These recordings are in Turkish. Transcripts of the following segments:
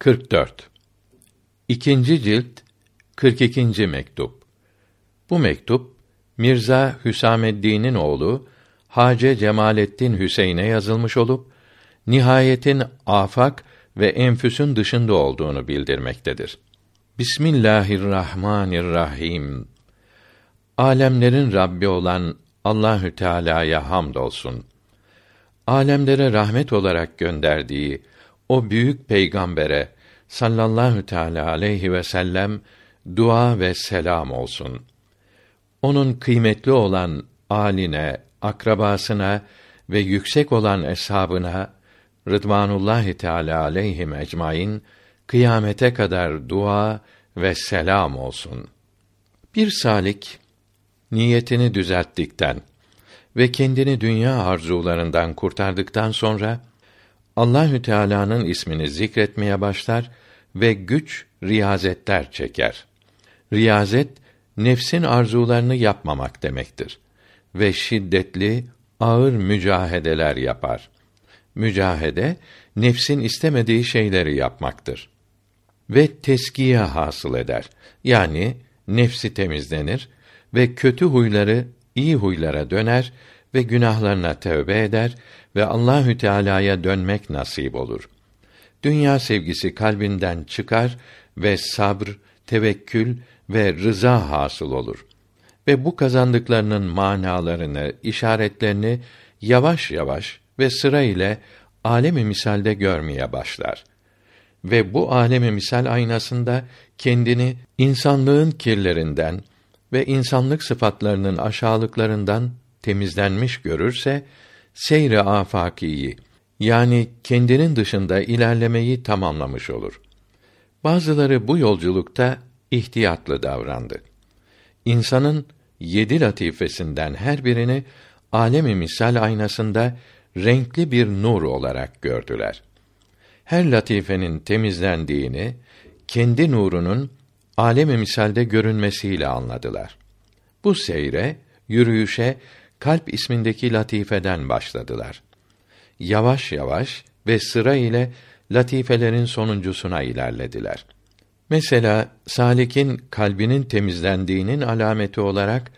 44 İkinci cilt 42. mektup. Bu mektup Mirza Hüsameddin'in oğlu Hace Cemalettin Hüseyin'e yazılmış olup nihayetin afak ve enfüsün dışında olduğunu bildirmektedir. Bismillahirrahmanirrahim. Alemlerin Rabbi olan Allahü Teala'ya hamdolsun. Alemlere rahmet olarak gönderdiği o büyük peygambere sallallahu teala aleyhi ve sellem dua ve selam olsun. Onun kıymetli olan aline, akrabasına ve yüksek olan eshabına Rıdvanullahi Teala aleyhim ecmaîn kıyamete kadar dua ve selam olsun. Bir salik niyetini düzelttikten ve kendini dünya arzularından kurtardıktan sonra Allahü Teala'nın ismini zikretmeye başlar ve güç riyazetler çeker. Riyazet nefsin arzularını yapmamak demektir ve şiddetli ağır mücahedeler yapar. Mücahede nefsin istemediği şeyleri yapmaktır. Ve teskiye hasıl eder. Yani nefsi temizlenir ve kötü huyları iyi huylara döner ve günahlarına tövbe eder ve Allahü Teala'ya dönmek nasip olur. Dünya sevgisi kalbinden çıkar ve sabr, tevekkül ve rıza hasıl olur. Ve bu kazandıklarının manalarını, işaretlerini yavaş yavaş ve sıra ile alemi misalde görmeye başlar. Ve bu alemi misal aynasında kendini insanlığın kirlerinden ve insanlık sıfatlarının aşağılıklarından temizlenmiş görürse seyre afakiyi yani kendinin dışında ilerlemeyi tamamlamış olur. Bazıları bu yolculukta ihtiyatlı davrandı. İnsanın yedi latifesinden her birini alemi misal aynasında renkli bir nur olarak gördüler. Her latifenin temizlendiğini, kendi nurunun alemi misalde görünmesiyle anladılar. Bu seyre, yürüyüşe kalp ismindeki latifeden başladılar. Yavaş yavaş ve sıra ile latifelerin sonuncusuna ilerlediler. Mesela salikin kalbinin temizlendiğinin alameti olarak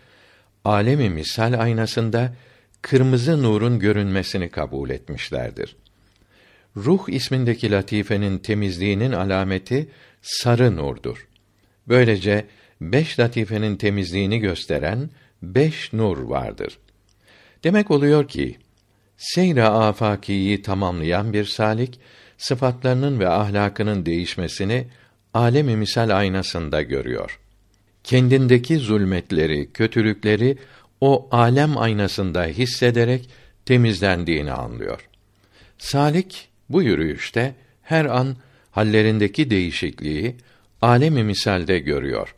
alemi misal aynasında kırmızı nurun görünmesini kabul etmişlerdir. Ruh ismindeki latifenin temizliğinin alameti sarı nurdur. Böylece beş latifenin temizliğini gösteren beş nur vardır. Demek oluyor ki seyre afakiyi tamamlayan bir salik sıfatlarının ve ahlakının değişmesini alemi misal aynasında görüyor. Kendindeki zulmetleri, kötülükleri o alem aynasında hissederek temizlendiğini anlıyor. Salik bu yürüyüşte her an hallerindeki değişikliği alemi misalde görüyor.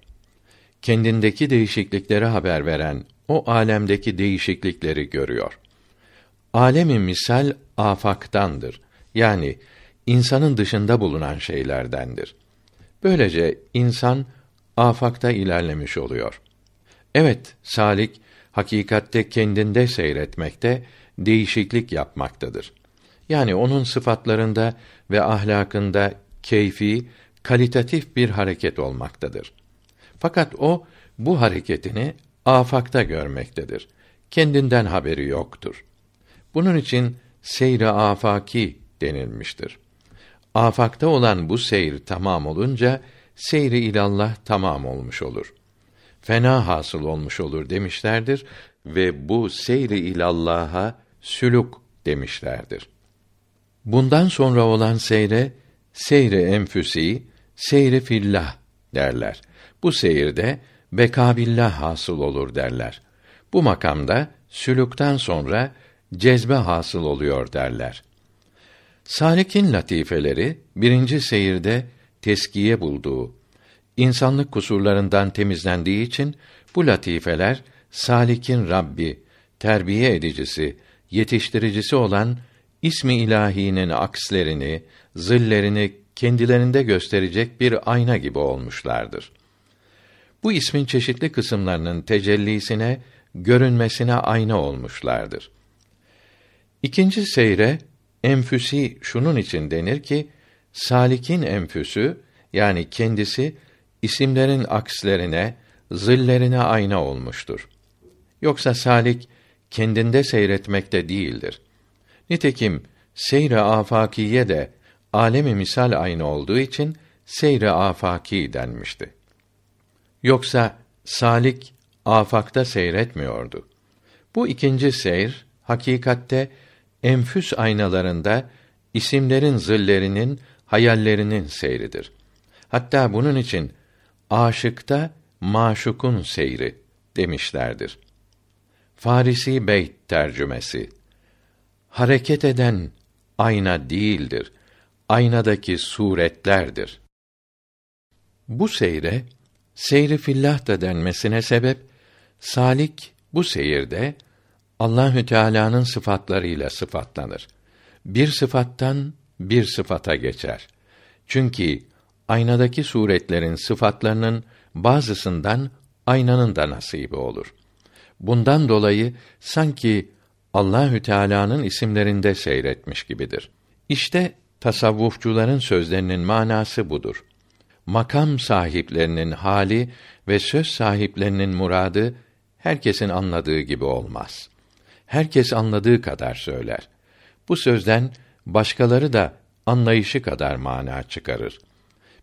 Kendindeki değişiklikleri haber veren o alemdeki değişiklikleri görüyor. Alemi misal afaktandır. Yani insanın dışında bulunan şeylerdendir. Böylece insan afakta ilerlemiş oluyor. Evet, salik hakikatte kendinde seyretmekte, değişiklik yapmaktadır. Yani onun sıfatlarında ve ahlakında keyfi, kalitatif bir hareket olmaktadır. Fakat o bu hareketini afakta görmektedir. Kendinden haberi yoktur. Bunun için seyri afaki denilmiştir. Afakta olan bu seyir tamam olunca seyri ilallah tamam olmuş olur. Fena hasıl olmuş olur demişlerdir ve bu seyri ilallah'a sülük demişlerdir. Bundan sonra olan seyre seyre enfüsi, seyre fillah derler. Bu seyirde bekabillah hasıl olur derler. Bu makamda sülükten sonra cezbe hasıl oluyor derler. Salik'in latifeleri birinci seyirde teskiye bulduğu, insanlık kusurlarından temizlendiği için bu latifeler Salik'in Rabbi, terbiye edicisi, yetiştiricisi olan ismi ilahinin akslerini, zillerini kendilerinde gösterecek bir ayna gibi olmuşlardır. Bu ismin çeşitli kısımlarının tecellisine, görünmesine ayna olmuşlardır. İkinci seyre enfüsi şunun için denir ki Salikin enfüsü yani kendisi isimlerin akslerine, zillerine ayna olmuştur. Yoksa salik kendinde seyretmekte değildir. Nitekim seyre afakiye de alemi misal aynı olduğu için seyre afaki denmişti. Yoksa salik afakta seyretmiyordu. Bu ikinci seyr hakikatte enfüs aynalarında isimlerin zillerinin, hayallerinin seyridir. Hatta bunun için aşıkta maşukun seyri demişlerdir. Farisi Beyt tercümesi Hareket eden ayna değildir. Aynadaki suretlerdir. Bu seyre seyri fillah da denmesine sebep salik bu seyirde Allahü Teala'nın sıfatlarıyla sıfatlanır. Bir sıfattan bir sıfata geçer. Çünkü aynadaki suretlerin sıfatlarının bazısından aynanın da nasibi olur. Bundan dolayı sanki Allahü Teala'nın isimlerinde seyretmiş gibidir. İşte tasavvufçuların sözlerinin manası budur. Makam sahiplerinin hali ve söz sahiplerinin muradı herkesin anladığı gibi olmaz. Herkes anladığı kadar söyler. Bu sözden başkaları da anlayışı kadar mana çıkarır.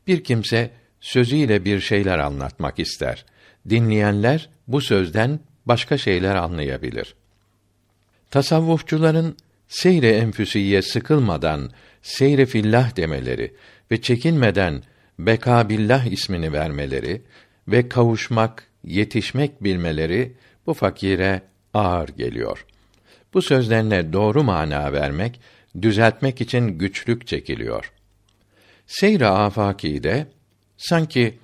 Bir kimse sözüyle bir şeyler anlatmak ister. Dinleyenler bu sözden başka şeyler anlayabilir. Tasavvufçuların seyre enfüsiye sıkılmadan seyre fillah demeleri ve çekinmeden bekabillah ismini vermeleri ve kavuşmak, yetişmek bilmeleri bu fakire ağır geliyor. Bu sözlerine doğru mana vermek, düzeltmek için güçlük çekiliyor. Seyre afakide sanki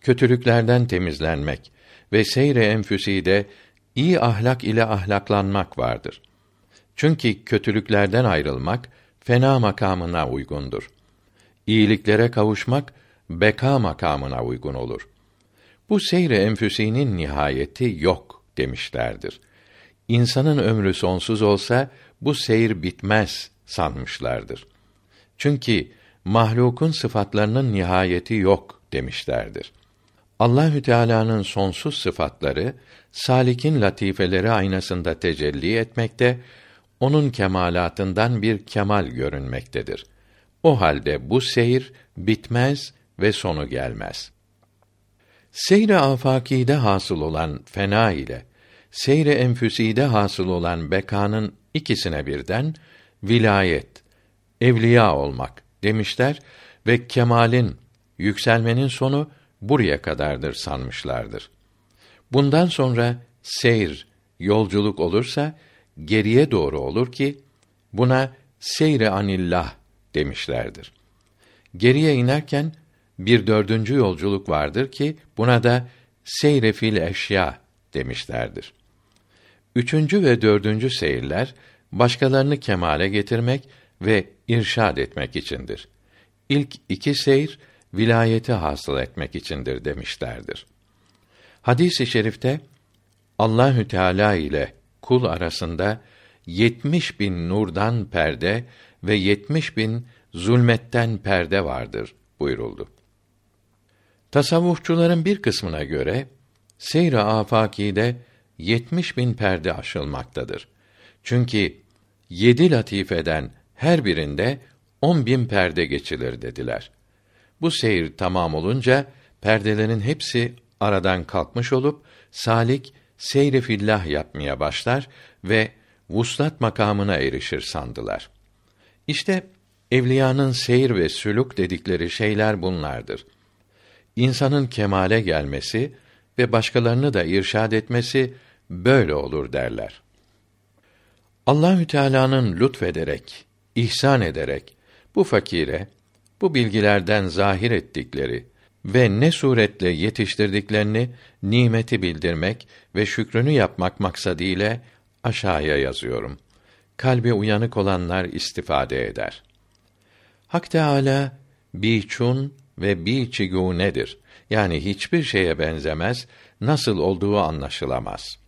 kötülüklerden temizlenmek ve seyre enfüside iyi ahlak ile ahlaklanmak vardır. Çünkü kötülüklerden ayrılmak fena makamına uygundur. İyiliklere kavuşmak beka makamına uygun olur. Bu seyre enfüsinin nihayeti yok demişlerdir. İnsanın ömrü sonsuz olsa bu seyir bitmez sanmışlardır. Çünkü mahlukun sıfatlarının nihayeti yok demişlerdir. Allahü Teala'nın sonsuz sıfatları salikin latifeleri aynasında tecelli etmekte, onun kemalatından bir kemal görünmektedir. O halde bu seyir bitmez ve sonu gelmez. Seyre afakide hasıl olan fena ile seyre enfüside hasıl olan bekanın ikisine birden vilayet, evliya olmak demişler ve kemalin, yükselmenin sonu buraya kadardır sanmışlardır. Bundan sonra seyr, yolculuk olursa geriye doğru olur ki buna seyre anillah demişlerdir. Geriye inerken bir dördüncü yolculuk vardır ki buna da seyre fil eşya demişlerdir. Üçüncü ve dördüncü seyirler başkalarını kemale getirmek ve irşad etmek içindir. İlk iki seyir vilayeti hasıl etmek içindir demişlerdir. Hadis-i şerifte Allahü Teala ile kul arasında yetmiş bin nurdan perde ve yetmiş bin zulmetten perde vardır buyuruldu. Tasavvufçuların bir kısmına göre seyr-i afakide yetmiş bin perde aşılmaktadır. Çünkü yedi latifeden her birinde on bin perde geçilir dediler. Bu seyir tamam olunca perdelerin hepsi aradan kalkmış olup salik seyri fillah yapmaya başlar ve vuslat makamına erişir sandılar. İşte evliyanın seyir ve sülük dedikleri şeyler bunlardır. İnsanın kemale gelmesi ve başkalarını da irşad etmesi böyle olur derler. Allahü Teala'nın lütfederek, ihsan ederek bu fakire bu bilgilerden zahir ettikleri ve ne suretle yetiştirdiklerini nimeti bildirmek ve şükrünü yapmak maksadıyla aşağıya yazıyorum. Kalbi uyanık olanlar istifade eder. Hak Teâlâ, biçun ve biçigu nedir? Yani hiçbir şeye benzemez, nasıl olduğu anlaşılamaz.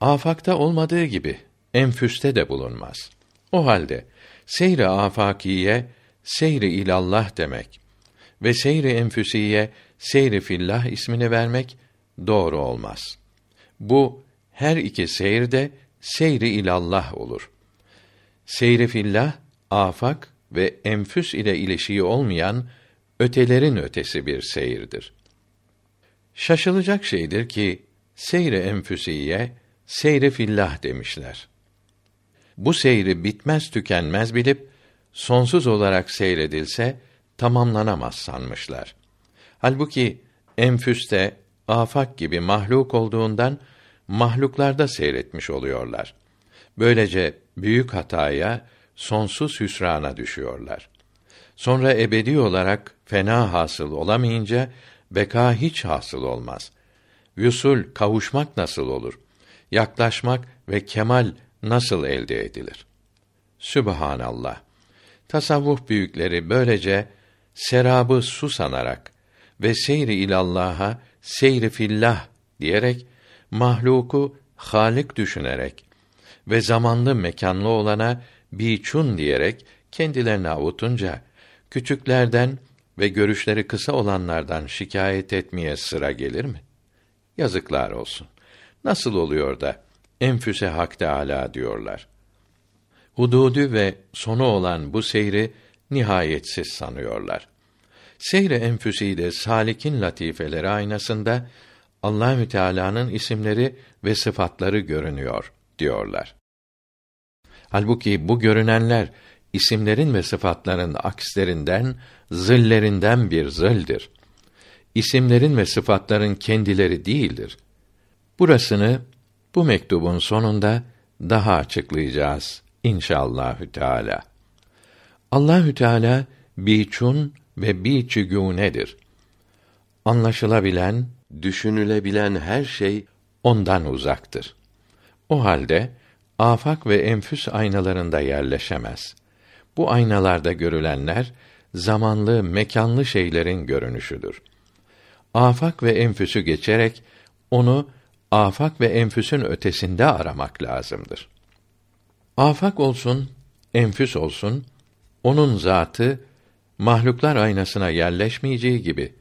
Afakta olmadığı gibi enfüste de bulunmaz. O halde seyre afakiye seyri ilallah demek ve seyri enfüsiye seyri fillah ismini vermek doğru olmaz. Bu her iki seyir de seyri ilallah olur. Seyri fillah afak ve enfüs ile ilişiği olmayan ötelerin ötesi bir seyirdir. Şaşılacak şeydir ki seyre enfüsiye seyre fillah demişler. Bu seyri bitmez tükenmez bilip sonsuz olarak seyredilse tamamlanamaz sanmışlar. Halbuki enfüste afak gibi mahluk olduğundan mahluklarda seyretmiş oluyorlar. Böylece büyük hataya, sonsuz hüsrana düşüyorlar. Sonra ebedi olarak fena hasıl olamayınca beka hiç hasıl olmaz. Vüsul kavuşmak nasıl olur? Yaklaşmak ve kemal nasıl elde edilir? Sübhanallah. Tasavvuf büyükleri böylece serabı su sanarak ve seyri ilallah'a seyri fillah diyerek mahluku halik düşünerek ve zamanlı mekanlı olana biçun diyerek kendilerini avutunca küçüklerden ve görüşleri kısa olanlardan şikayet etmeye sıra gelir mi? Yazıklar olsun. Nasıl oluyor da enfüse hak Teâlâ diyorlar. Hududu ve sonu olan bu seyri nihayetsiz sanıyorlar. Seyre enfüsi de salikin latifeleri aynasında Allahü Teala'nın isimleri ve sıfatları görünüyor diyorlar. Halbuki bu görünenler isimlerin ve sıfatların akslerinden, zillerinden bir zildir. İsimlerin ve sıfatların kendileri değildir. Burasını bu mektubun sonunda daha açıklayacağız inşallahü teala. Allahü Teala biçun ve biçügûnedir. Anlaşılabilen, düşünülebilen her şey ondan uzaktır. O halde afak ve enfüs aynalarında yerleşemez. Bu aynalarda görülenler zamanlı, mekanlı şeylerin görünüşüdür. Afak ve enfüsü geçerek onu afak ve enfüsün ötesinde aramak lazımdır. Afak olsun, enfüs olsun, onun zatı mahluklar aynasına yerleşmeyeceği gibi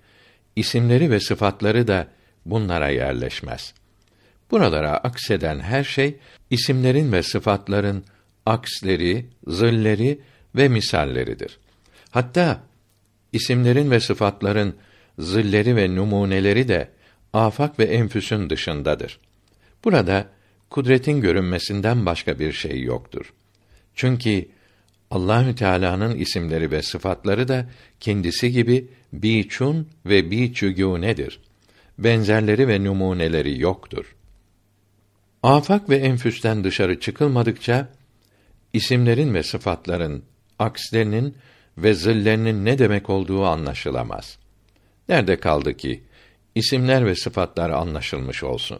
isimleri ve sıfatları da bunlara yerleşmez. Buralara akseden her şey isimlerin ve sıfatların aksleri, zilleri ve misalleridir. Hatta isimlerin ve sıfatların zilleri ve numuneleri de afak ve enfüsün dışındadır. Burada kudretin görünmesinden başka bir şey yoktur. Çünkü Allahü Teala'nın isimleri ve sıfatları da kendisi gibi biçun ve biçügûnedir. Benzerleri ve numuneleri yoktur. Afak ve enfüsten dışarı çıkılmadıkça isimlerin ve sıfatların akslerinin ve zillerinin ne demek olduğu anlaşılamaz. Nerede kaldı ki isimler ve sıfatlar anlaşılmış olsun?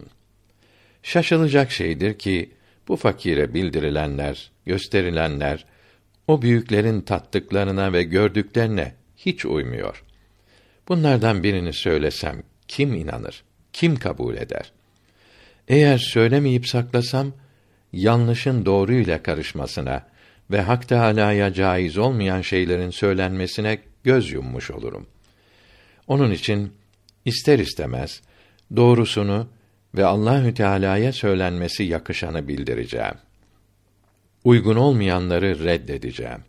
Şaşılacak şeydir ki bu fakire bildirilenler, gösterilenler o büyüklerin tattıklarına ve gördüklerine hiç uymuyor. Bunlardan birini söylesem kim inanır? Kim kabul eder? Eğer söylemeyip saklasam yanlışın doğruyla karışmasına ve Hak Teâlâ'ya caiz olmayan şeylerin söylenmesine göz yummuş olurum. Onun için ister istemez doğrusunu ve Allahü Teala'ya söylenmesi yakışanı bildireceğim. Uygun olmayanları reddedeceğim.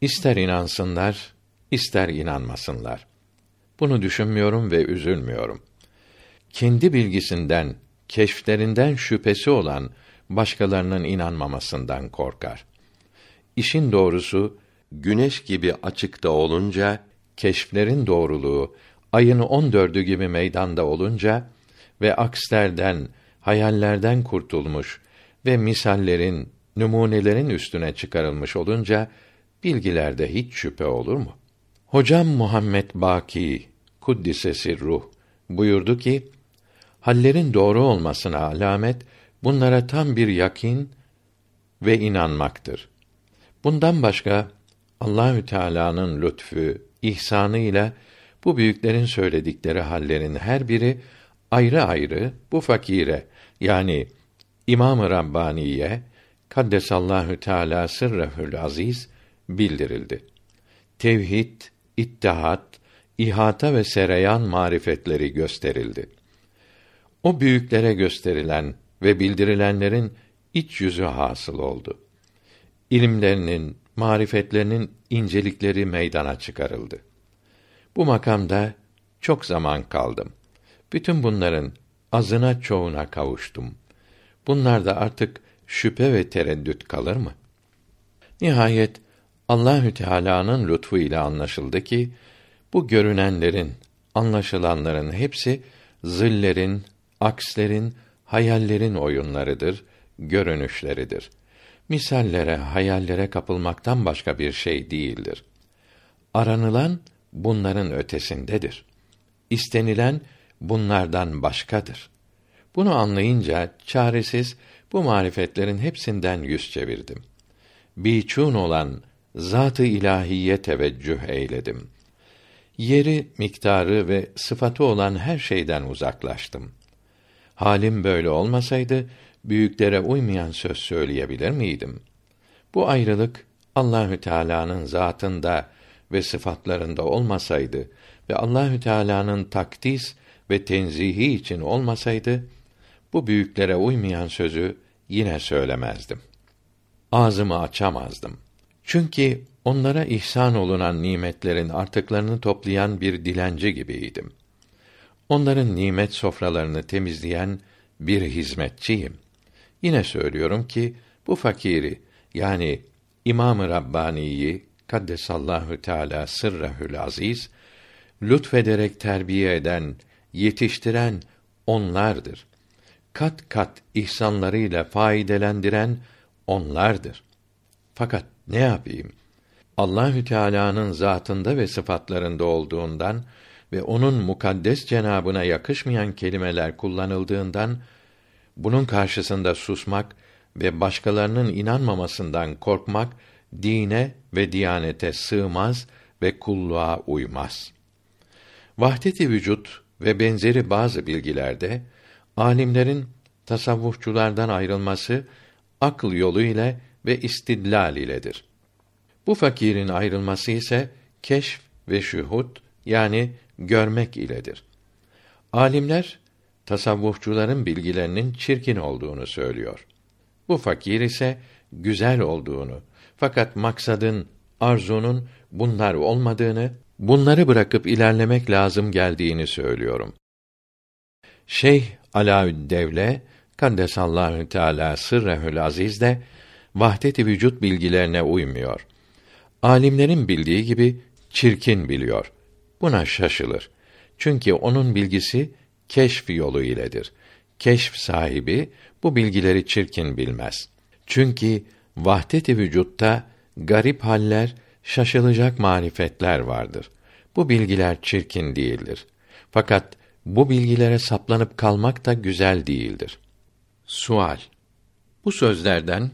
İster inansınlar, ister inanmasınlar. Bunu düşünmüyorum ve üzülmüyorum. Kendi bilgisinden, keşflerinden şüphesi olan başkalarının inanmamasından korkar. İşin doğrusu güneş gibi açıkta olunca keşflerin doğruluğu ayın on dördü gibi meydanda olunca ve akslerden, hayallerden kurtulmuş ve misallerin, numunelerin üstüne çıkarılmış olunca bilgilerde hiç şüphe olur mu? Hocam Muhammed Baki kuddisesi ruh buyurdu ki hallerin doğru olmasına alamet bunlara tam bir yakin ve inanmaktır. Bundan başka Allahü Teala'nın lütfü, ihsanı ile bu büyüklerin söyledikleri hallerin her biri ayrı ayrı bu fakire yani İmam-ı Rabbaniye Kaddesallahu Teala sırrehül aziz bildirildi. tevhid, ittihat, ihata ve sereyan marifetleri gösterildi. O büyüklere gösterilen ve bildirilenlerin iç yüzü hasıl oldu. İlimlerinin, marifetlerinin incelikleri meydana çıkarıldı. Bu makamda çok zaman kaldım. Bütün bunların azına çoğuna kavuştum. Bunlarda artık şüphe ve tereddüt kalır mı? Nihayet Allahü Teala'nın lütfu ile anlaşıldı ki bu görünenlerin, anlaşılanların hepsi zillerin, akslerin, hayallerin oyunlarıdır, görünüşleridir. Misallere, hayallere kapılmaktan başka bir şey değildir. Aranılan bunların ötesindedir. İstenilen bunlardan başkadır. Bunu anlayınca çaresiz bu marifetlerin hepsinden yüz çevirdim. Biçun olan zat-ı ilahiye teveccüh eyledim. Yeri, miktarı ve sıfatı olan her şeyden uzaklaştım. Halim böyle olmasaydı büyüklere uymayan söz söyleyebilir miydim? Bu ayrılık Allahü Teala'nın zatında ve sıfatlarında olmasaydı ve Allahü Teala'nın takdis ve tenzihi için olmasaydı bu büyüklere uymayan sözü yine söylemezdim. Ağzımı açamazdım. Çünkü onlara ihsan olunan nimetlerin artıklarını toplayan bir dilenci gibiydim. Onların nimet sofralarını temizleyen bir hizmetçiyim. Yine söylüyorum ki bu fakiri yani İmam-ı Rabbani'yi kaddesallahu teala sırrehül aziz lütfederek terbiye eden, yetiştiren onlardır. Kat kat ihsanlarıyla faydelendiren onlardır. Fakat ne yapayım? Allahü Teala'nın zatında ve sıfatlarında olduğundan ve onun mukaddes cenabına yakışmayan kelimeler kullanıldığından bunun karşısında susmak ve başkalarının inanmamasından korkmak dine ve diyanete sığmaz ve kulluğa uymaz. Vahdeti vücut ve benzeri bazı bilgilerde alimlerin tasavvufçulardan ayrılması akıl yolu ile ve istidlal iledir. Bu fakirin ayrılması ise keşf ve şuhud yani görmek iledir. Alimler tasavvufçuların bilgilerinin çirkin olduğunu söylüyor. Bu fakir ise güzel olduğunu fakat maksadın, arzunun bunlar olmadığını, bunları bırakıp ilerlemek lazım geldiğini söylüyorum. Şeyh Alaüddevle Kaddesallahu Teala sırrehül aziz de vahdet-i vücut bilgilerine uymuyor. Alimlerin bildiği gibi çirkin biliyor. Buna şaşılır. Çünkü onun bilgisi keşf yolu iledir. Keşf sahibi bu bilgileri çirkin bilmez. Çünkü vahdet-i vücutta garip haller, şaşılacak marifetler vardır. Bu bilgiler çirkin değildir. Fakat bu bilgilere saplanıp kalmak da güzel değildir. Sual Bu sözlerden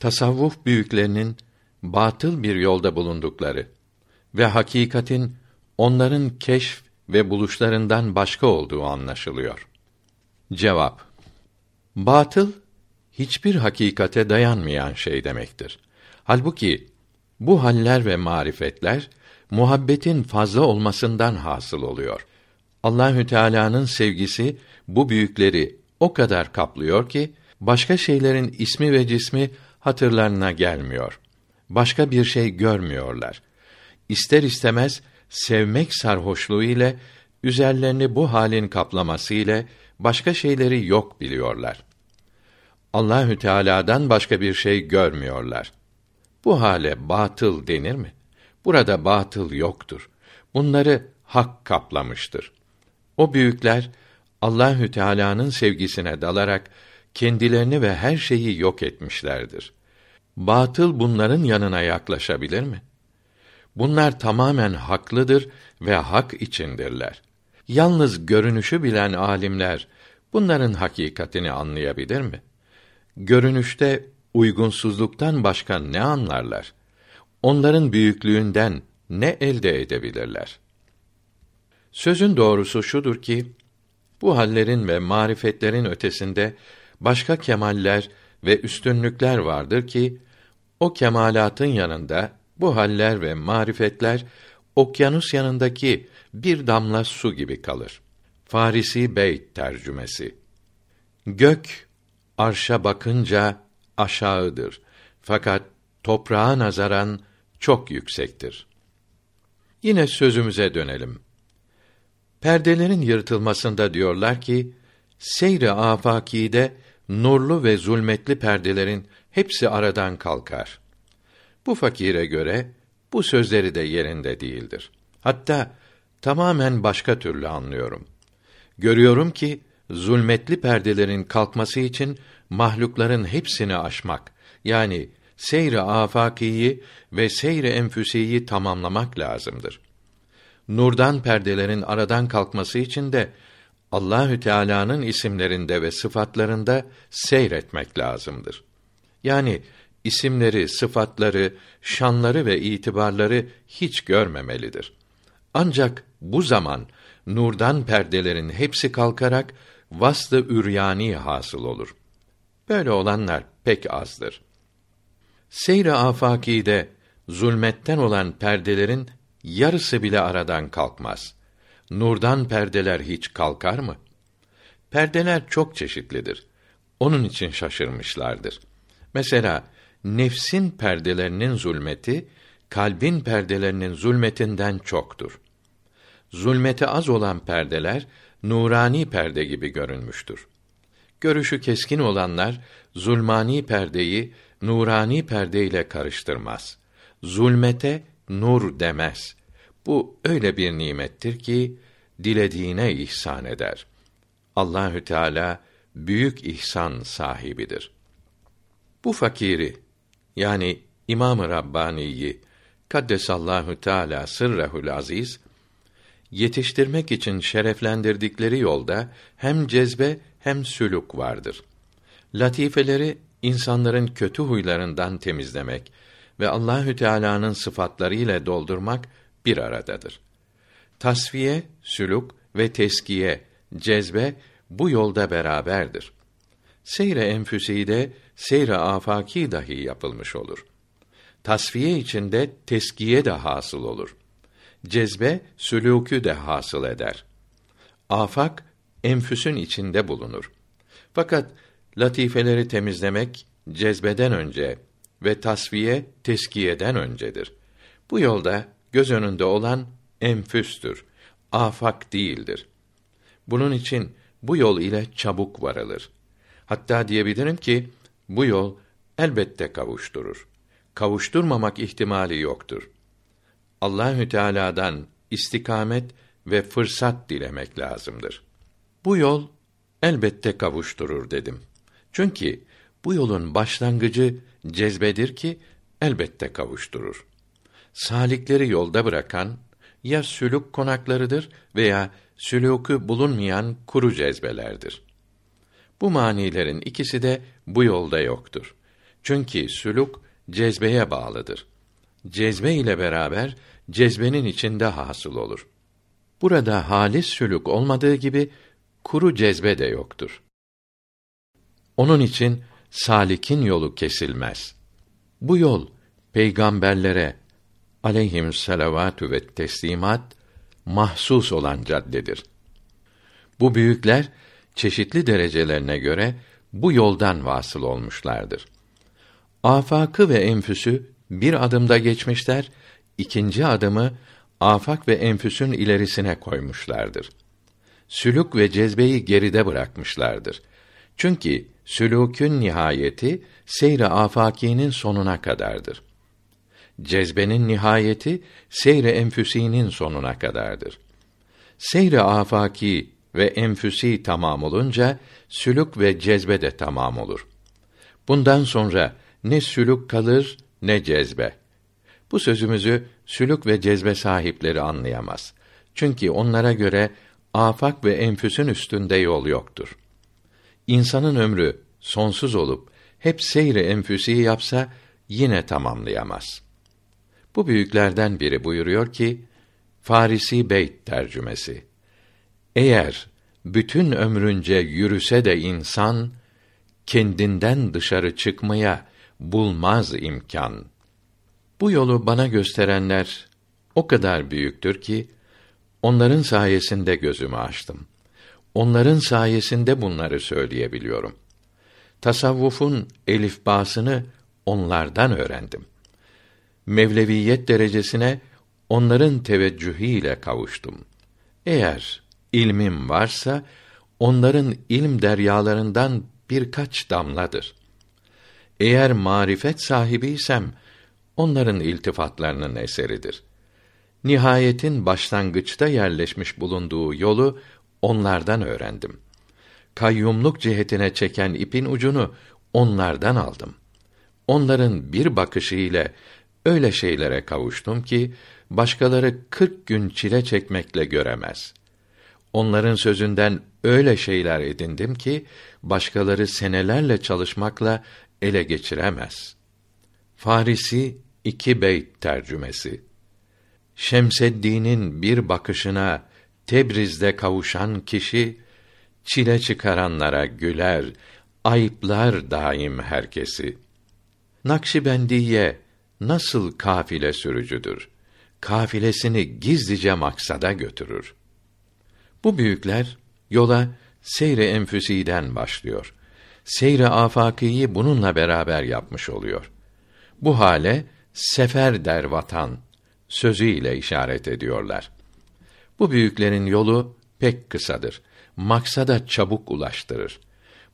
tasavvuf büyüklerinin batıl bir yolda bulundukları ve hakikatin onların keşf ve buluşlarından başka olduğu anlaşılıyor. Cevap Batıl hiçbir hakikate dayanmayan şey demektir. Halbuki bu haller ve marifetler muhabbetin fazla olmasından hasıl oluyor. Allahü Teala'nın sevgisi bu büyükleri o kadar kaplıyor ki başka şeylerin ismi ve cismi hatırlarına gelmiyor. Başka bir şey görmüyorlar. İster istemez sevmek sarhoşluğu ile üzerlerini bu halin kaplaması ile başka şeyleri yok biliyorlar. Allahü Teala'dan başka bir şey görmüyorlar. Bu hale batıl denir mi? Burada batıl yoktur. Bunları hak kaplamıştır. O büyükler Allahü Teala'nın sevgisine dalarak kendilerini ve her şeyi yok etmişlerdir. Batıl bunların yanına yaklaşabilir mi? Bunlar tamamen haklıdır ve hak içindirler. Yalnız görünüşü bilen alimler bunların hakikatini anlayabilir mi? Görünüşte uygunsuzluktan başka ne anlarlar? Onların büyüklüğünden ne elde edebilirler? Sözün doğrusu şudur ki bu hallerin ve marifetlerin ötesinde başka kemaller ve üstünlükler vardır ki o kemalatın yanında Bu haller ve marifetler okyanus yanındaki bir damla su gibi kalır. Farisi Beyt tercümesi. Gök arşa bakınca aşağıdır. Fakat toprağa nazaran çok yüksektir. Yine sözümüze dönelim. Perdelerin yırtılmasında diyorlar ki, seyre afakide nurlu ve zulmetli perdelerin hepsi aradan kalkar. Bu fakire göre bu sözleri de yerinde değildir. Hatta tamamen başka türlü anlıyorum. Görüyorum ki zulmetli perdelerin kalkması için mahlukların hepsini aşmak yani seyre afakiyi ve seyre enfüsiyi tamamlamak lazımdır. Nurdan perdelerin aradan kalkması için de Allahü Teala'nın isimlerinde ve sıfatlarında seyretmek lazımdır. Yani isimleri, sıfatları, şanları ve itibarları hiç görmemelidir. Ancak bu zaman nurdan perdelerin hepsi kalkarak vaslı üryani hasıl olur. Böyle olanlar pek azdır. Seyre afakide zulmetten olan perdelerin yarısı bile aradan kalkmaz. Nurdan perdeler hiç kalkar mı? Perdeler çok çeşitlidir. Onun için şaşırmışlardır. Mesela nefsin perdelerinin zulmeti kalbin perdelerinin zulmetinden çoktur. Zulmeti az olan perdeler nurani perde gibi görünmüştür. Görüşü keskin olanlar zulmani perdeyi nurani perde ile karıştırmaz. Zulmete nur demez. Bu öyle bir nimettir ki dilediğine ihsan eder. Allahü Teala büyük ihsan sahibidir. Bu fakiri yani İmam-ı Rabbani'yi kaddesallahu teala sırrehul aziz yetiştirmek için şereflendirdikleri yolda hem cezbe hem sülük vardır. Latifeleri insanların kötü huylarından temizlemek ve Allahü Teala'nın sıfatları ile doldurmak bir aradadır. Tasfiye, sülük ve teskiye, cezbe bu yolda beraberdir. Seyre enfüsi de seyre afaki dahi yapılmış olur. Tasfiye içinde teskiye de hasıl olur. Cezbe sülûkü de hasıl eder. Afak enfüsün içinde bulunur. Fakat latifeleri temizlemek cezbeden önce ve tasfiye teskiyeden öncedir. Bu yolda göz önünde olan enfüstür, afak değildir. Bunun için bu yol ile çabuk varılır. Hatta diyebilirim ki bu yol elbette kavuşturur. Kavuşturmamak ihtimali yoktur. Allahü Teala'dan istikamet ve fırsat dilemek lazımdır. Bu yol elbette kavuşturur dedim. Çünkü bu yolun başlangıcı cezbedir ki elbette kavuşturur. Salikleri yolda bırakan ya sülük konaklarıdır veya sülûkü bulunmayan kuru cezbelerdir. Bu manilerin ikisi de bu yolda yoktur. Çünkü sülük cezbeye bağlıdır. Cezbe ile beraber cezbenin içinde hasıl olur. Burada halis sülük olmadığı gibi kuru cezbe de yoktur. Onun için salikin yolu kesilmez. Bu yol peygamberlere aleyhim salavatü ve teslimat mahsus olan caddedir. Bu büyükler çeşitli derecelerine göre bu yoldan vasıl olmuşlardır. Afakı ve enfüsü bir adımda geçmişler, ikinci adımı afak ve enfüsün ilerisine koymuşlardır. Sülük ve cezbeyi geride bırakmışlardır. Çünkü sülûkün nihayeti seyre afakinin sonuna kadardır. Cezbenin nihayeti seyre enfüsinin sonuna kadardır. Seyre afaki ve enfüsi tamam olunca sülük ve cezbe de tamam olur. Bundan sonra ne sülük kalır ne cezbe. Bu sözümüzü sülük ve cezbe sahipleri anlayamaz. Çünkü onlara göre afak ve enfüsün üstünde yol yoktur. İnsanın ömrü sonsuz olup hep seyre enfüsi yapsa yine tamamlayamaz. Bu büyüklerden biri buyuruyor ki Farisi Beyt tercümesi eğer bütün ömrünce yürüse de insan kendinden dışarı çıkmaya bulmaz imkan. Bu yolu bana gösterenler o kadar büyüktür ki onların sayesinde gözümü açtım. Onların sayesinde bunları söyleyebiliyorum. Tasavvufun elifbasını onlardan öğrendim. Mevleviyet derecesine onların teveccühüyle kavuştum. Eğer ilmim varsa onların ilm deryalarından birkaç damladır. Eğer marifet sahibiysem onların iltifatlarının eseridir. Nihayetin başlangıçta yerleşmiş bulunduğu yolu onlardan öğrendim. Kayyumluk cihetine çeken ipin ucunu onlardan aldım. Onların bir bakışı ile öyle şeylere kavuştum ki başkaları kırk gün çile çekmekle göremez. Onların sözünden öyle şeyler edindim ki başkaları senelerle çalışmakla ele geçiremez. Farisi iki beyt tercümesi. Şemseddin'in bir bakışına Tebriz'de kavuşan kişi çile çıkaranlara güler, ayıplar daim herkesi. Nakşibendiye nasıl kafile sürücüdür? Kafilesini gizlice maksada götürür. Bu büyükler yola seyre enfüsiden başlıyor. Seyre afakiyi bununla beraber yapmış oluyor. Bu hale sefer der vatan sözüyle işaret ediyorlar. Bu büyüklerin yolu pek kısadır. Maksada çabuk ulaştırır.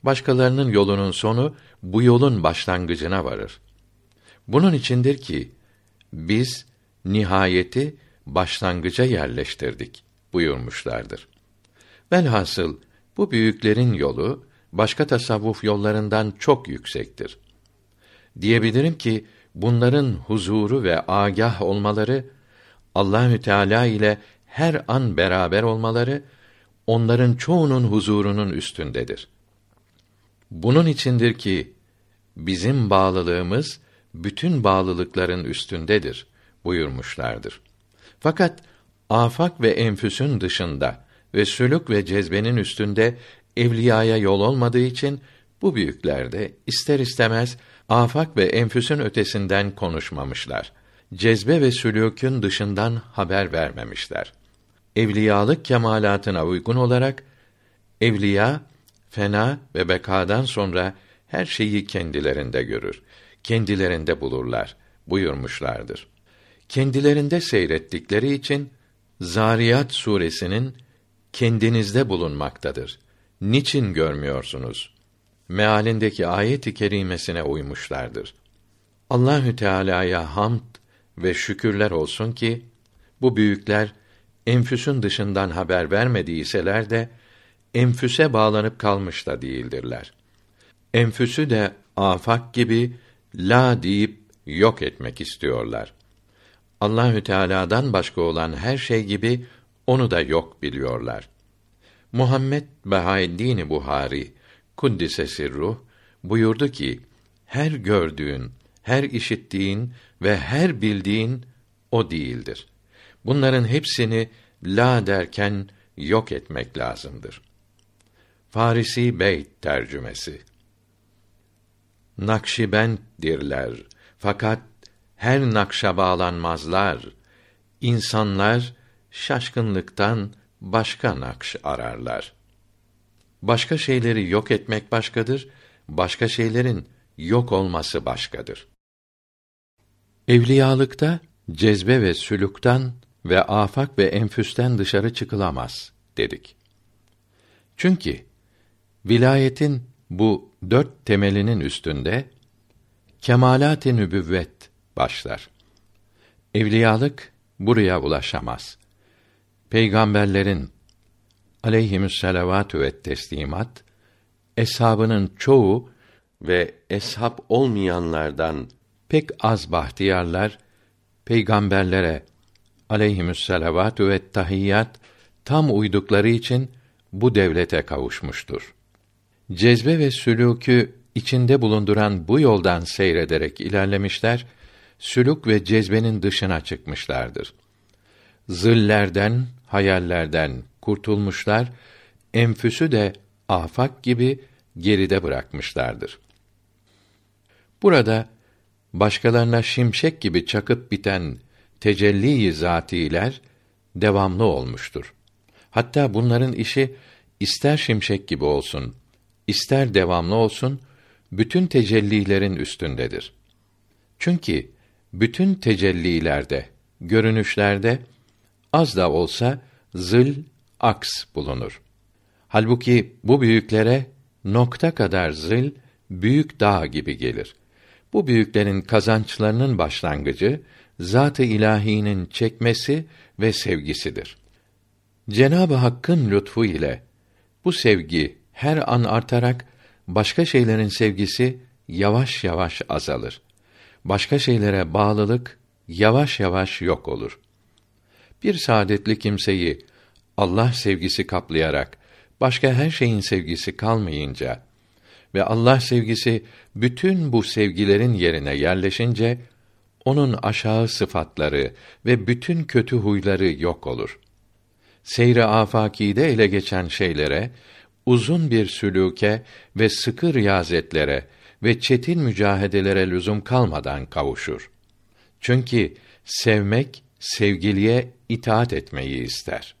Başkalarının yolunun sonu bu yolun başlangıcına varır. Bunun içindir ki biz nihayeti başlangıca yerleştirdik buyurmuşlardır. Velhasıl bu büyüklerin yolu başka tasavvuf yollarından çok yüksektir. Diyebilirim ki bunların huzuru ve agah olmaları Allahü Teala ile her an beraber olmaları onların çoğunun huzurunun üstündedir. Bunun içindir ki bizim bağlılığımız bütün bağlılıkların üstündedir buyurmuşlardır. Fakat afak ve enfüsün dışında ve sülük ve cezbenin üstünde evliyaya yol olmadığı için bu büyükler de ister istemez afak ve enfüsün ötesinden konuşmamışlar. Cezbe ve sülükün dışından haber vermemişler. Evliyalık kemalatına uygun olarak evliya fena ve bekadan sonra her şeyi kendilerinde görür, kendilerinde bulurlar buyurmuşlardır. Kendilerinde seyrettikleri için Zariyat suresinin kendinizde bulunmaktadır. Niçin görmüyorsunuz? Mealindeki ayet-i kerimesine uymuşlardır. Allahü Teala'ya hamd ve şükürler olsun ki bu büyükler enfüsün dışından haber vermediyseler de enfüse bağlanıp kalmış da değildirler. Enfüsü de afak gibi la deyip yok etmek istiyorlar. Allahü Teala'dan başka olan her şey gibi onu da yok biliyorlar. Muhammed Bahaeddin Buhari kuddise sirruh buyurdu ki her gördüğün, her işittiğin ve her bildiğin o değildir. Bunların hepsini la derken yok etmek lazımdır. Farisi Beyt tercümesi Nakşibenddirler fakat her nakşa bağlanmazlar. İnsanlar şaşkınlıktan başka nakş ararlar. Başka şeyleri yok etmek başkadır, başka şeylerin yok olması başkadır. Evliyalıkta cezbe ve sülükten ve afak ve enfüsten dışarı çıkılamaz dedik. Çünkü vilayetin bu dört temelinin üstünde kemalat-ı nübüvvet başlar. Evliyalık buraya ulaşamaz peygamberlerin aleyhimüsselavatü ve teslimat eshabının çoğu ve eshab olmayanlardan pek az bahtiyarlar peygamberlere aleyhimüsselavatü ve tahiyyat tam uydukları için bu devlete kavuşmuştur. Cezbe ve sülûkü içinde bulunduran bu yoldan seyrederek ilerlemişler, sülük ve cezbenin dışına çıkmışlardır. Zillerden, hayallerden kurtulmuşlar, enfüsü de afak gibi geride bırakmışlardır. Burada başkalarına şimşek gibi çakıp biten tecelli zatiler devamlı olmuştur. Hatta bunların işi ister şimşek gibi olsun, ister devamlı olsun, bütün tecellilerin üstündedir. Çünkü bütün tecellilerde, görünüşlerde az da olsa zıl, aks bulunur. Halbuki bu büyüklere nokta kadar zil büyük dağ gibi gelir. Bu büyüklerin kazançlarının başlangıcı zat-ı ilahinin çekmesi ve sevgisidir. Cenab-ı Hakk'ın lütfu ile bu sevgi her an artarak başka şeylerin sevgisi yavaş yavaş azalır. Başka şeylere bağlılık yavaş yavaş yok olur. Bir saadetli kimseyi Allah sevgisi kaplayarak başka her şeyin sevgisi kalmayınca ve Allah sevgisi bütün bu sevgilerin yerine yerleşince onun aşağı sıfatları ve bütün kötü huyları yok olur. Seyre afakide ele geçen şeylere, uzun bir sülûke ve sıkı riyazetlere ve çetin mücahedelere lüzum kalmadan kavuşur. Çünkü sevmek sevgiliye itaat etmeyi ister.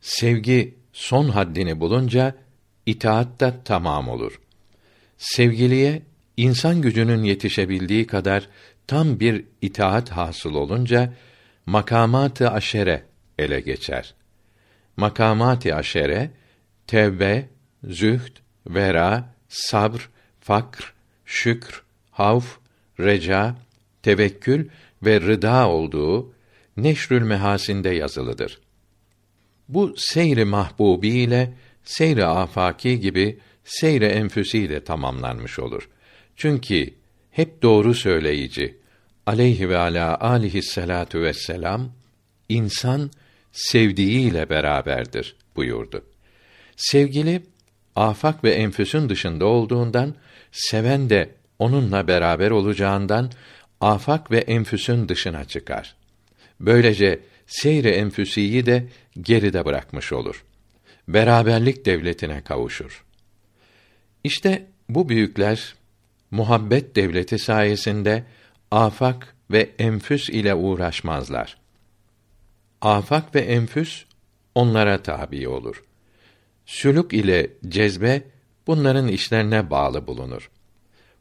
Sevgi son haddini bulunca itaat da tamam olur. Sevgiliye insan gücünün yetişebildiği kadar tam bir itaat hasıl olunca makamatı aşere ele geçer. Makamatı aşere tevbe, zühd, vera, sabr, fakr, şükr, havf, reca, tevekkül ve rıda olduğu Neşrül Mehasinde yazılıdır. Bu seyri mahbubi ile seyri afaki gibi seyre enfüsi de tamamlanmış olur. Çünkü hep doğru söyleyici aleyhi ve ala alihi salatu vesselam insan sevdiğiyle beraberdir buyurdu. Sevgili afak ve enfüsün dışında olduğundan seven de onunla beraber olacağından afak ve enfüsün dışına çıkar. Böylece seyre enfüsiyi de geride bırakmış olur. Beraberlik devletine kavuşur. İşte bu büyükler muhabbet devleti sayesinde afak ve enfüs ile uğraşmazlar. Afak ve enfüs onlara tabi olur. Sülük ile cezbe bunların işlerine bağlı bulunur.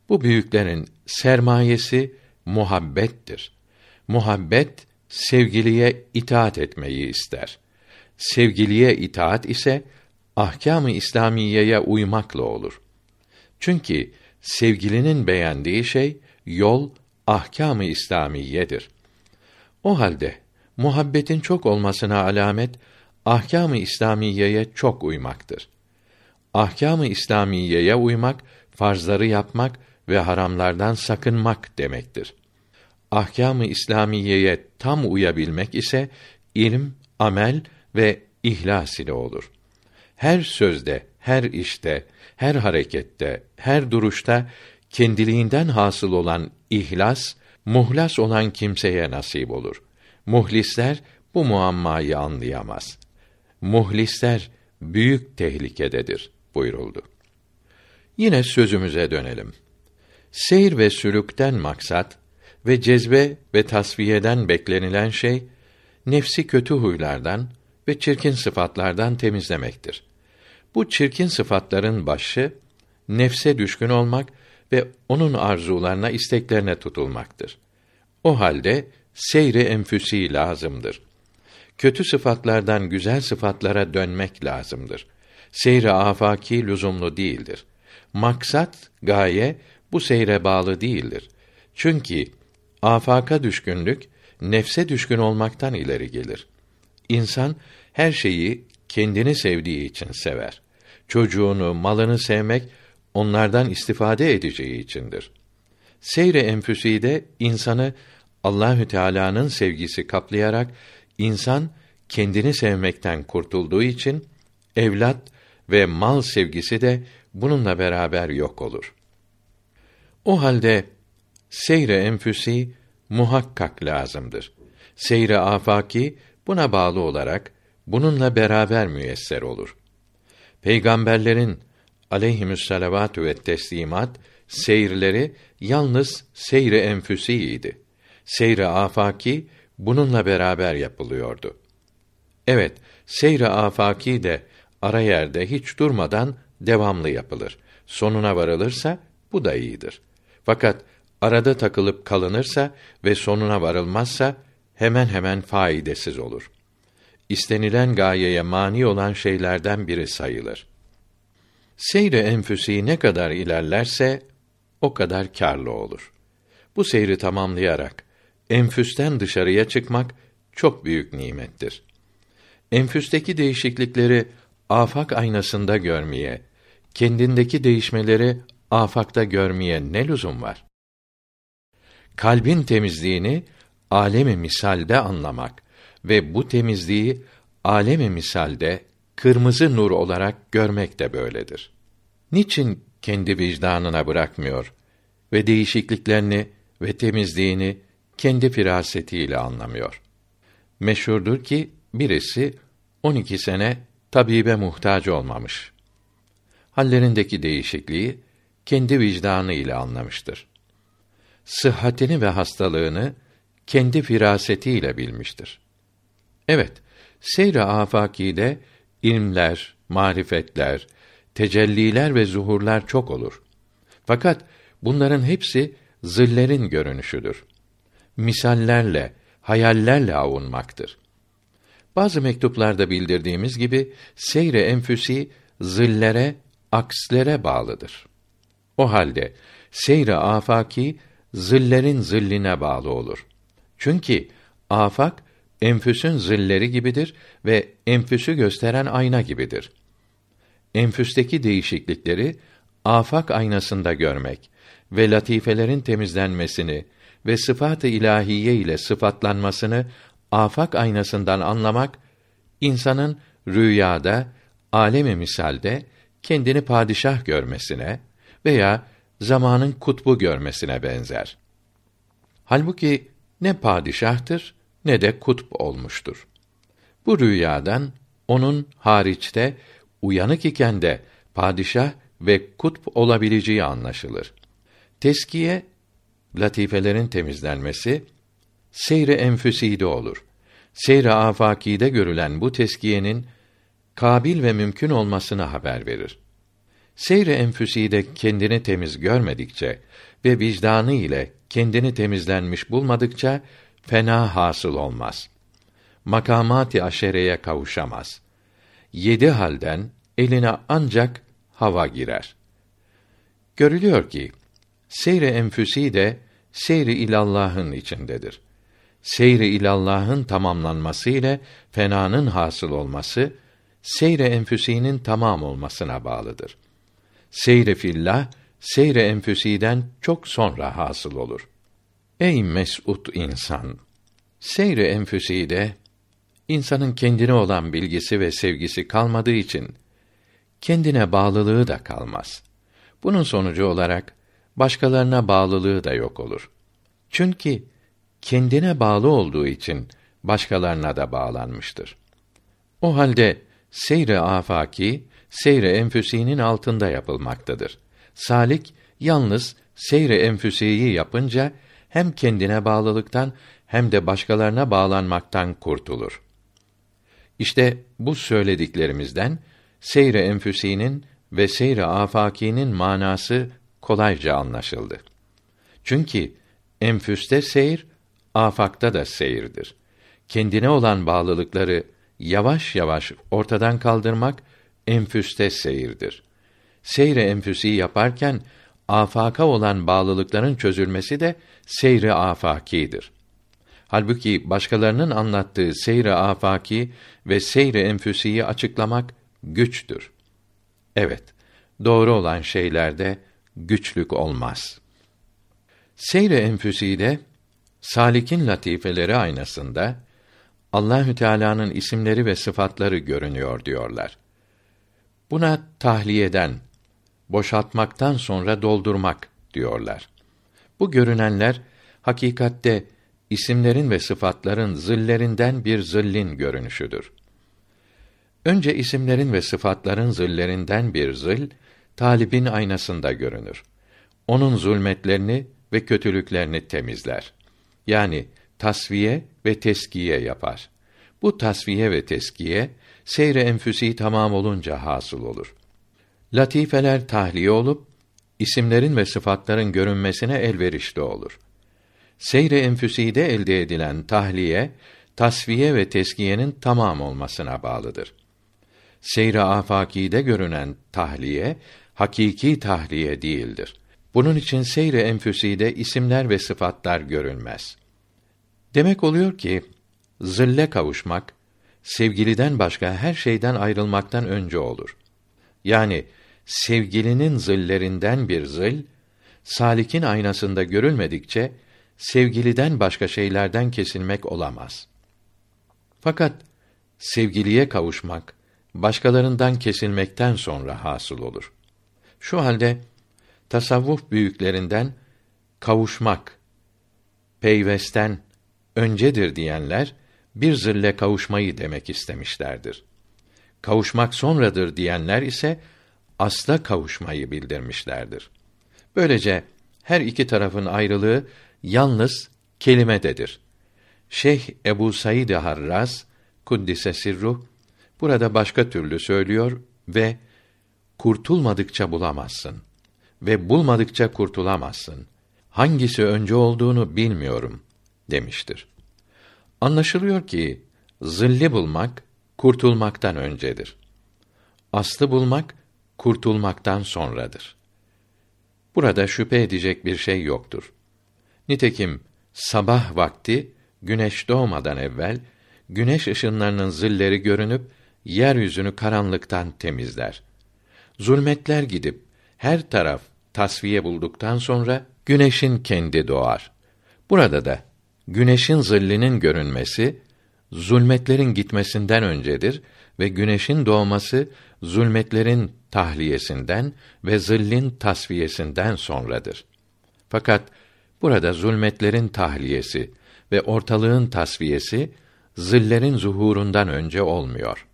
Bu büyüklerin sermayesi muhabbettir. Muhabbet sevgiliye itaat etmeyi ister. Sevgiliye itaat ise ahkâm-ı İslamiyeye uymakla olur. Çünkü sevgilinin beğendiği şey yol ahkâm-ı İslamiyedir. O halde muhabbetin çok olmasına alamet ahkâm-ı İslamiyeye çok uymaktır. Ahkâm-ı İslamiyeye uymak farzları yapmak ve haramlardan sakınmak demektir. Ahkâm-ı İslamiyeye tam uyabilmek ise ilim, amel ve ihlas ile olur. Her sözde, her işte, her harekette, her duruşta kendiliğinden hasıl olan ihlas, muhlas olan kimseye nasip olur. Muhlisler bu muammayı anlayamaz. Muhlisler büyük tehlikededir buyuruldu. Yine sözümüze dönelim. Seyir ve sülükten maksat ve cezbe ve tasfiyeden beklenilen şey nefsi kötü huylardan ve çirkin sıfatlardan temizlemektir. Bu çirkin sıfatların başı nefse düşkün olmak ve onun arzularına, isteklerine tutulmaktır. O halde seyri enfüsi lazımdır. Kötü sıfatlardan güzel sıfatlara dönmek lazımdır. Seyri afaki lüzumlu değildir. Maksat, gaye bu seyre bağlı değildir. Çünkü afaka düşkünlük nefse düşkün olmaktan ileri gelir. İnsan her şeyi kendini sevdiği için sever. Çocuğunu, malını sevmek onlardan istifade edeceği içindir. Seyre enfüsi de insanı Allahü Teala'nın sevgisi kaplayarak insan kendini sevmekten kurtulduğu için evlat ve mal sevgisi de bununla beraber yok olur. O halde seyre enfüsi muhakkak lazımdır. Seyre afaki buna bağlı olarak bununla beraber müyesser olur. Peygamberlerin aleyhimüsselavatü ve teslimat seyirleri yalnız seyri enfüsiydi. Seyri afaki bununla beraber yapılıyordu. Evet, seyri afaki de ara yerde hiç durmadan devamlı yapılır. Sonuna varılırsa bu da iyidir. Fakat arada takılıp kalınırsa ve sonuna varılmazsa hemen hemen faydasız olur. İstenilen gayeye mani olan şeylerden biri sayılır. Seyre enfüsi ne kadar ilerlerse o kadar karlı olur. Bu seyri tamamlayarak enfüsten dışarıya çıkmak çok büyük nimettir. Enfüsteki değişiklikleri afak aynasında görmeye, kendindeki değişmeleri afakta görmeye ne lüzum var? Kalbin temizliğini alemi misalde anlamak ve bu temizliği alemi misalde kırmızı nur olarak görmek de böyledir. Niçin kendi vicdanına bırakmıyor ve değişikliklerini ve temizliğini kendi firasetiyle anlamıyor? Meşhurdur ki birisi 12 sene tabibe muhtaç olmamış. Hallerindeki değişikliği kendi vicdanı ile anlamıştır. Sıhhatini ve hastalığını kendi firasetiyle bilmiştir. Evet, seyre afakide ilmler, marifetler, tecelliler ve zuhurlar çok olur. Fakat bunların hepsi zillerin görünüşüdür. Misallerle, hayallerle avunmaktır. Bazı mektuplarda bildirdiğimiz gibi seyre enfüsi zillere, akslere bağlıdır. O halde seyre afaki zillerin zilline bağlı olur. Çünkü afak enfüsün zilleri gibidir ve enfüsü gösteren ayna gibidir. Enfüsteki değişiklikleri afak aynasında görmek ve latifelerin temizlenmesini ve sıfat-ı ilahiye ile sıfatlanmasını afak aynasından anlamak insanın rüyada, alemi misalde kendini padişah görmesine veya zamanın kutbu görmesine benzer. Halbuki ne padişahtır ne de kutb olmuştur. Bu rüyadan onun hariçte uyanık iken de padişah ve kutb olabileceği anlaşılır. Teskiye latifelerin temizlenmesi seyre enfüside olur. Seyre afakide görülen bu teskiyenin kabil ve mümkün olmasını haber verir. Seyre enfüside kendini temiz görmedikçe ve vicdanı ile kendini temizlenmiş bulmadıkça fena hasıl olmaz. Makamati aşereye kavuşamaz. Yedi halden eline ancak hava girer. Görülüyor ki seyre enfüsi de seyri ilallah'ın içindedir. Seyri ilallah'ın tamamlanması ile fenanın hasıl olması seyre enfüsinin tamam olmasına bağlıdır. Seyre fillah seyre enfüsiden çok sonra hasıl olur. Ey mes'ud insan! Seyre enfüside insanın kendine olan bilgisi ve sevgisi kalmadığı için kendine bağlılığı da kalmaz. Bunun sonucu olarak başkalarına bağlılığı da yok olur. Çünkü kendine bağlı olduğu için başkalarına da bağlanmıştır. O halde seyre afaki seyre enfüsinin altında yapılmaktadır. Salik yalnız seyre enfüsiyi yapınca hem kendine bağlılıktan hem de başkalarına bağlanmaktan kurtulur. İşte bu söylediklerimizden seyre enfüsinin ve seyre afakinin manası kolayca anlaşıldı. Çünkü enfüste seyir, afakta da seyirdir. Kendine olan bağlılıkları yavaş yavaş ortadan kaldırmak enfüste seyirdir. Seyre enfüsi yaparken afaka olan bağlılıkların çözülmesi de seyri afakidir. Halbuki başkalarının anlattığı seyri afaki ve seyri enfüsiyi açıklamak güçtür. Evet, doğru olan şeylerde güçlük olmaz. Seyre enfüsi de salikin latifeleri aynasında Allahü Teala'nın isimleri ve sıfatları görünüyor diyorlar. Buna tahliyeden, boşaltmaktan sonra doldurmak diyorlar. Bu görünenler hakikatte isimlerin ve sıfatların zillerinden bir zillin görünüşüdür. Önce isimlerin ve sıfatların zillerinden bir zil talibin aynasında görünür. onun zulmetlerini ve kötülüklerini temizler. Yani tasfiye ve teskiye yapar. Bu tasfiye ve teskiye seyre enfüsi tamam olunca hasıl olur. Latifeler tahliye olup isimlerin ve sıfatların görünmesine elverişli olur. Seyre enfüside elde edilen tahliye, tasfiye ve teskiyenin tamam olmasına bağlıdır. Seyre afakide görünen tahliye, hakiki tahliye değildir. Bunun için seyre enfüside isimler ve sıfatlar görünmez. Demek oluyor ki, zille kavuşmak, sevgiliden başka her şeyden ayrılmaktan önce olur. Yani, sevgilinin zillerinden bir zil, salikin aynasında görülmedikçe, sevgiliden başka şeylerden kesilmek olamaz. Fakat, sevgiliye kavuşmak, başkalarından kesilmekten sonra hasıl olur. Şu halde, tasavvuf büyüklerinden, kavuşmak, peyvesten, öncedir diyenler, bir zille kavuşmayı demek istemişlerdir. Kavuşmak sonradır diyenler ise asla kavuşmayı bildirmişlerdir. Böylece her iki tarafın ayrılığı yalnız kelimededir. Şeyh Ebu Said Harraz kuddise sirruh burada başka türlü söylüyor ve kurtulmadıkça bulamazsın ve bulmadıkça kurtulamazsın. Hangisi önce olduğunu bilmiyorum demiştir. Anlaşılıyor ki zilli bulmak kurtulmaktan öncedir. Aslı bulmak kurtulmaktan sonradır. Burada şüphe edecek bir şey yoktur. Nitekim sabah vakti güneş doğmadan evvel güneş ışınlarının zilleri görünüp yeryüzünü karanlıktan temizler. Zulmetler gidip her taraf tasfiye bulduktan sonra güneşin kendi doğar. Burada da güneşin zillinin görünmesi zulmetlerin gitmesinden öncedir ve güneşin doğması zulmetlerin tahliyesinden ve zillin tasfiyesinden sonradır. Fakat burada zulmetlerin tahliyesi ve ortalığın tasfiyesi zillerin zuhurundan önce olmuyor.